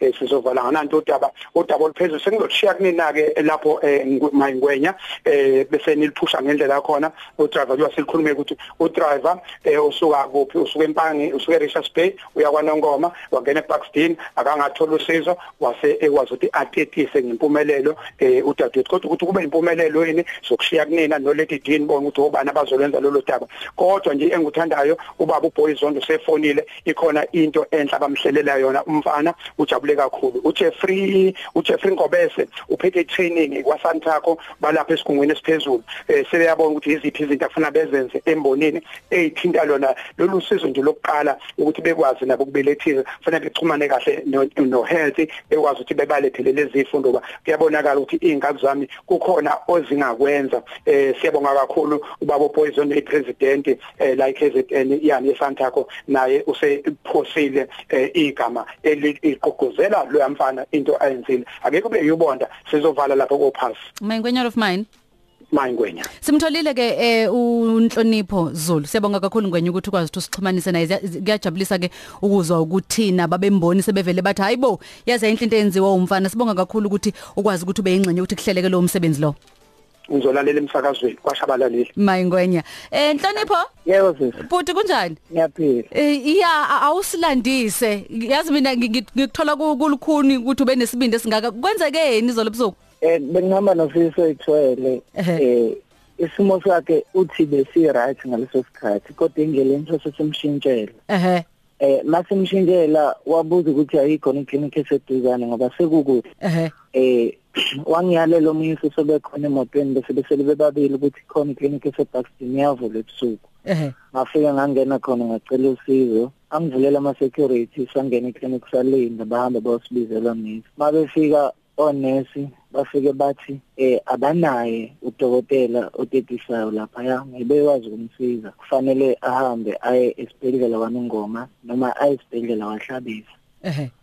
eh, sizovala ngananto udaba udaba oluphezulu sengizoshiya kunina ke lapho mayingwenya eh bese niliphusha ngendlela yakhona. Udriver uyasilikhuluma ukuthi udriver usuka kuphi usuka empangi usuka eRichards Bay uya kwaNongoma wangena eBuxton akangathola usizo wase ekwazi ukuthi atetise ngempumelelo eh udadewethu. Kodwa ukuthi kube impumelelo yini sokushiya kunina no Lady Dean bona ukuthi obani abazolwenza lolo daba. Kodwa nje enguthandayo ubaba uBoyzondo sefonile ikhona into enhla bamhlelela yona umfana ujabule kakhulu. uJeffrey uJeffrey Ngobese uphethe training kwaSantaco balapha esigungweni esiphezulu. Eh sebeyabona ukuthi iziphi izinto afuna bezenze embonini ezithinta lona. Lolu sizo nje lokuqala ukuthi bekwazi nabo kubelethisa kufanele bechumane kahle no health bekwazi ukuthi bebalethele lezi zifundo ba kuyabonakala ukuthi ingane zami kukhona ozingakwenza. Eh siyabonga kakhulu ubaba Poison epresident eh la KZN yani eSantaco naye usephosile eh, igama eliqogozela lo yamfana into ayenzile. Akekho beyubonda sizovala lapho kophasi. Mayingwenya of mine? Mayingwenya. Simtholile ke eh unhlonipho Zulu. Siyabonga kakhulu ngwenya ukuthi ukwazi ukuthi sixhumanise naye. Kuyajabulisa ke ukuzwa ukuthina babemboni sebevele bathi hayibo yazi into into enziwa umfana. Sibonga kakhulu ukuthi ukwazi ukuthi ube ingcenye ukuthi kuhleleke lo umsebenzi lo. Ngizolalela emsakazweni kwashabalalile mayingwenya. Eh nhlonipho? Yebo sisi buti kunjani? Ngiyaphila. Eh iya awusilandise. Yazi mina ngikuthola kulukhuni ukuthi ube nesibindi esingaka. Kwenzekeni izolo busuku eh bengihamba nofisi oyithwele eh isimo sakhe uthi besi right ngaleso sikhathi kodwa ingeleni sosemshintshela ehe. Eh masimshintshela wabuza ukuthi ayikho iclinic eseduzane ngoba sekukude. Ehe. Eh wangiyalela umyisi sobekhona emotweni bese besele bebabili ukuthi khona iclinic eseBuxton yavula ebusuku. Ngafika ngangena khona ngacela usizo. Angivulela ama security sangena iclinic salinda bahamba bayosibizela nisi mabefika onesi bafike bathi eh abanaye udokotela otetisayo lapha ya ngibekwazi ukumsiza. Kufanele ahambe aye esibhedlela wanongoma noma aye esibhedlela wahlabisa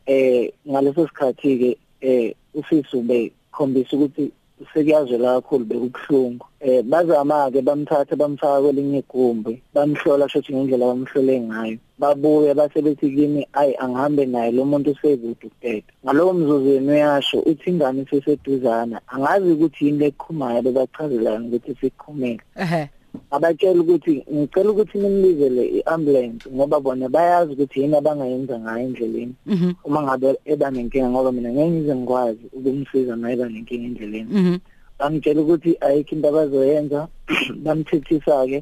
eh ngaleso sikhathi ke eh ufiso be khombisa ukuthi sekuyazwela kakhulu bekubuhlungu. Eh bazama ke bamthatha bamfaka kwelinye igumbi bamhlola shothi ngendlela bamhlole ngayo. Babuye basebethi kimi ayi angihambe naye lo muntu usekude ukuteta ngalowo mzuzu yena uyasho uthi ingane iseseduzana angazi ukuthi yini lekhumayo bebachazelana ukuthi sikhumele ehe. Abatshela ukuthi ngicela ukuthi nimlizele iambulance ngoba bona bayazi ukuthi yini abangayenza ngayo endleleni. Mhm. Uma ngabe eba nenkinga ngoba mina ngeke ngize ngikwazi ukumsiza uma eba nenkinga endleleni. Mhm. Bangitshela ukuthi ayikho into abazoyenza bamthethisa ke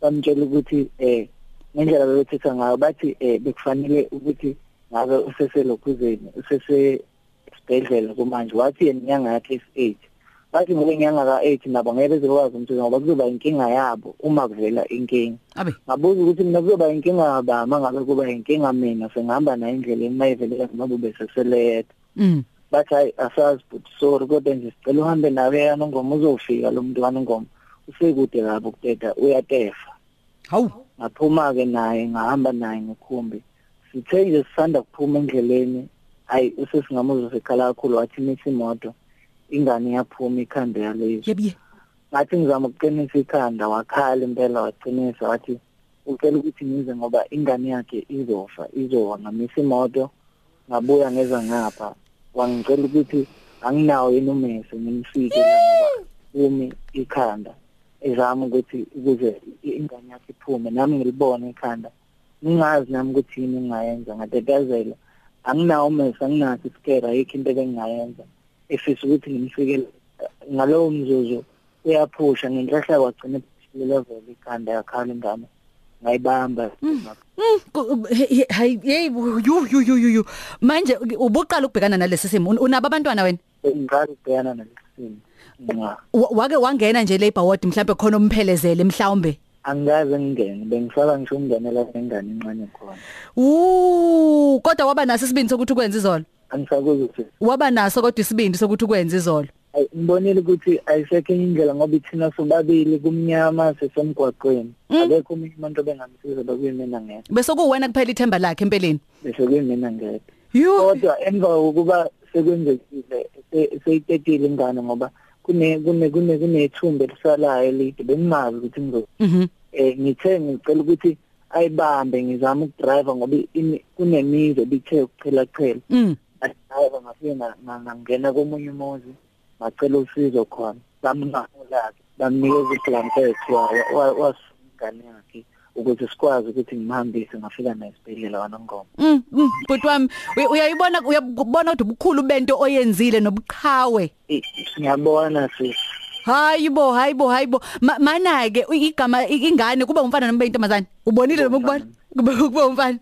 bamtshela ukuthi eh ngendlela bebethisa ngayo bathi eh bekufanele ukuthi ngabe useselokhuzeni usese esibhedlela kumanje. Wathi yena inyanga yakhe is8 bathi ngoba inyanga ka8 nabo ngeke bezokwazi umthetho ngoba kuzoba inkinga yabo uma kuvela inkinga. Abe. Ngabuza ukuthi mina kuzoba inkinga yaba mangabe kuba inkinga mina sengihamba nayo endleleni mayivele ngoba beseseleyeda mhm bathi hayi asazi but sorry kodwa nje sicela uhambe nawe yanongoma uzofika lo muntu wanongoma usekude kabi ukuteta uyatefa. Hawu. Ngaphuma ke naye ngahamba naye ngekhumbi. Sithe nje sisanda kuphuma endleleni. Hayi usesingamuzo sekhala kakhulu wathi mithi imoto. Ingane yaphuma ikhanda yalezo yebiye ngathi ngizama ukuqinisa ikhanda wakhala impela waqinisa wathi ucela ukuthi ngize ngoba ingane yakhe izofa izona misa imoto ngabuya ngeza ngapha. Wangicela ukuthi anginawo yini umese ngimfike la ngoba umi ikhanda. Ezama ukuthi ukuze ingane yakhe iphume nami ngilibone ikhanda. Ngingazi nami ukuthi yini engayenza ngatetazela anginawo umese anginathi isikera yikho into engingayenza efisa ukuthi ngimfikele ngalowo mzuzu uyaphusha ngenhlahla kwagcina level ikhanda yakhala ingane ngayibamba. Hayi hey yu yu yu yu manje ubuqala ukubhekana nalesi simo unabo abantwana wena? Ngicela ukubhekana nalesimo nga Wa- wake wangena nje labor ward mhlambe khona umphelezele mhlawumbe? Angikaze ngingene bengisaba ngisho ukungenela ingane incane khona. Uh kodwa waba naso isibindi sokuthi ukwenza izolo? Angisakuzi ukuthi waba naso kodwa isibindi sokuthi ukwenza izolo? Ayi ngibonile ukuthi ayisekho enye indlela ngoba ithina sobabili kumnyama sesemgwaqweni akekho omunye umuntu obengamsiza bekuyimina ngedwa. Bese kuwena kuphela ithemba lakhe empeleni? Bese kuyimina ngedwa. Yu kodwa emva kokuba sekwenzekile se- seyitetile ingane ngoba kune kune kune kunethumbe elisalayo elide bengingazi ukuthi ngizo. Mhm. Eh ngithe ngicela ukuthi ayibambe ngizama ukudrive ngoba ini- kunemizo bithe ukuqhela qhela. Mm driver ngafike na- na- ngangena komunye umuzi ngacela usizo khona bamnqamulake bamnikeza iblanket wasingane yakhe ukuze sikwazi ukuthi ngimhambise ngafika naye esibhedlela wanongoma Mm, mm, bhuti wami uya- uyayibona uyabona ukuthi ubukhulu bento oyenzile nobuqhawe. I- ngiyabona sisi Hayibo, hayibo, hayibo. Ma- Mana ke igama i- ingane kuba umfana noma intombazane. Ubonile noma kuba umfana.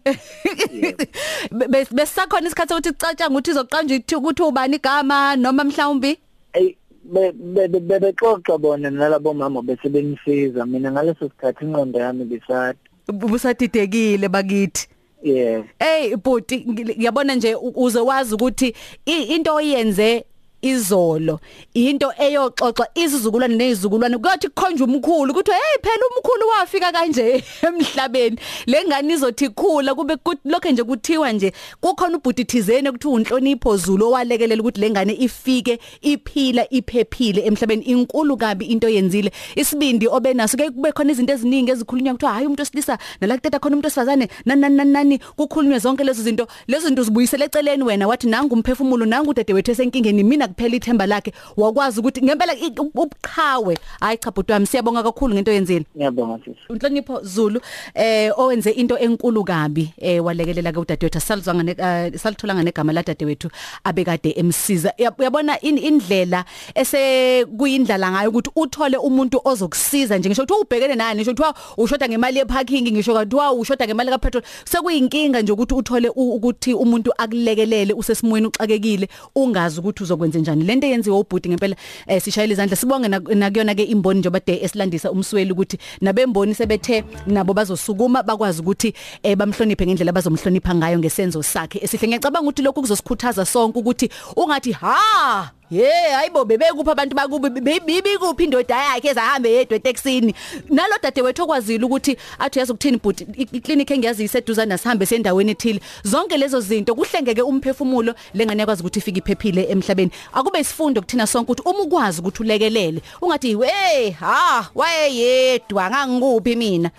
Bes besakhona isikhathi ukuthi cacanga ukuthi izoqanja ukuthi ubani igama noma mhlawumbi? Ey be- be- be- be- bexoxa bona nalabo mama bese bengisiza mina ngaleso sikhathi ingqondo yami bisathi busadidekile bakithi. yeah Hey bhuti ngi- ngiyabona nje uze wazi ukuthi into oyenze izolo. Into eyoxoxa isizukulwane nezizukulwane. Kwathi kukhonje umkhulu ukuthi hey phela umkhulu wafika kanje emhlabeni. Lengane izothi ikhula kube kut- lokho nje kuthiwa nje kukhona ubhuti thizene ukuthi unhlonipho Zulu owalekelela ukuthi lengane ifike iphila iphephile emhlabeni. Inkulu kabi into yenzile isibindi obenaso ke kube khona izinto eziningi ezikhulunywa kuthiwa hayi umuntu osilisa nalakuteta khona umuntu osifazane nani nani nani kukhulunywe zonke lezo zinto. Lezo zinto zibuyisele eceleni wena wathi nangu umphefumulo nangu udade wethu esenkingeni mina kuphela ithemba lakhe wakwazi ukuthi ngempela i- ubuqhawe. Hayi cha bhuti wami siyabonga kakhulu ngento yenzile ngiyabonga sisi Unhlonipho Zulu eh owenze into enkulu kabi eh walekelela ke udadewethu salizwanga ne uh, salitholanga negama la dadewethu abekade emsiza. Uyab- uyabona in- indlela ese kuyindlala ngayo ukuthi uthole umuntu ozokusiza nje ngisho ukuthi ubhekene nani ngisho kuthiwa ushoda ngemali yeparking ngisho kuthiwa ushoda ngemali kapetrol. Sekuyinkinga nje ukuthi uthole u- ukuthi umuntu akulekelele usesimweni uxakekile ungazi ukuthi uzokwenza njani? Lento yenziwe ubhuti ngempela eh, sishayela izandla sibonge nak- nakuyona ke imboni njengoba de esilandisa umsweli ukuthi nabemboni sebethe nabo bazosukuma bakwazi ukuthi eh, bamhloniphe ngendlela bazomhlonipha ngayo ngesenzo sakhe. Esihle ngiyacabanga ukuthi lokhu kuzosikhuthaza sonke ukuthi ungathi ha! Ye hayibo bebekuphi abantu bakubi bibi kuphi indoda yakhe ezahambe yedwa eTexini nalo dade wethu okwazile ukuthi athi yazi ukuthini but iclinic engiyazi iseduza nasihambe sendaweni ethile. Zonke lezo zinto kuhlengeke umphefumulo lengane yakwazi ukuthi ifike iphephile emhlabeni. Akube isifundo kuthina sonke ukuthi uma ukwazi ukuthi ulekelele ungathi we ha wayeyedwa ngangikuphi mina?